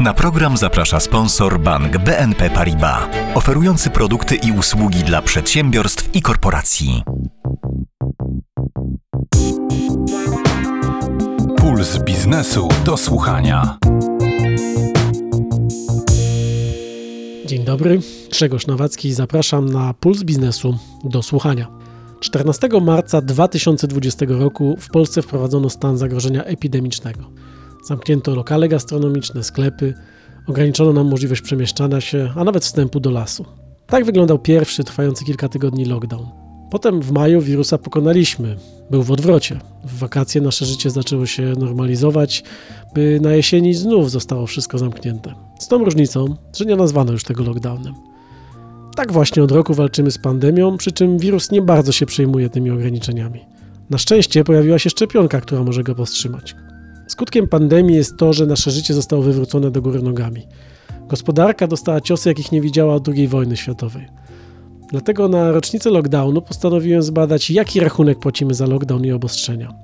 Na program zaprasza sponsor bank BNP Paribas, oferujący produkty i usługi dla przedsiębiorstw i korporacji. Puls biznesu do słuchania. Dzień dobry, Grzegorz Nowacki, zapraszam na Puls Biznesu do słuchania. 14 marca 2020 roku w Polsce wprowadzono stan zagrożenia epidemicznego. Zamknięto lokale gastronomiczne, sklepy, ograniczono nam możliwość przemieszczania się, a nawet wstępu do lasu. Tak wyglądał pierwszy, trwający kilka tygodni lockdown. Potem w maju wirusa pokonaliśmy. Był w odwrocie. W wakacje nasze życie zaczęło się normalizować, by na jesieni znów zostało wszystko zamknięte. Z tą różnicą, że nie nazwano już tego lockdownem. Tak właśnie od roku walczymy z pandemią, przy czym wirus nie bardzo się przejmuje tymi ograniczeniami. Na szczęście pojawiła się szczepionka, która może go powstrzymać. Skutkiem pandemii jest to, że nasze życie zostało wywrócone do góry nogami. Gospodarka dostała ciosy, jakich nie widziała od II wojny światowej. Dlatego na rocznicę lockdownu postanowiłem zbadać, jaki rachunek płacimy za lockdown i obostrzenia.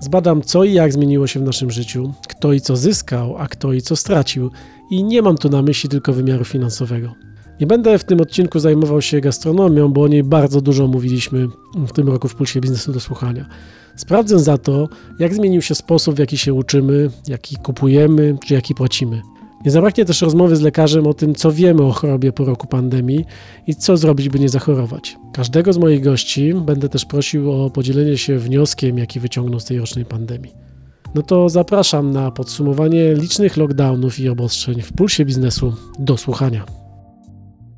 Zbadam, co i jak zmieniło się w naszym życiu, kto i co zyskał, a kto i co stracił, i nie mam tu na myśli tylko wymiaru finansowego. Nie będę w tym odcinku zajmował się gastronomią, bo o niej bardzo dużo mówiliśmy w tym roku w Pulsie Biznesu do Słuchania. Sprawdzę za to, jak zmienił się sposób, w jaki się uczymy, jaki kupujemy, czy jaki płacimy. Nie zabraknie też rozmowy z lekarzem o tym, co wiemy o chorobie po roku pandemii i co zrobić, by nie zachorować. Każdego z moich gości będę też prosił o podzielenie się wnioskiem, jaki wyciągnął z tej rocznej pandemii. No to zapraszam na podsumowanie licznych lockdownów i obostrzeń w Pulsie Biznesu do słuchania.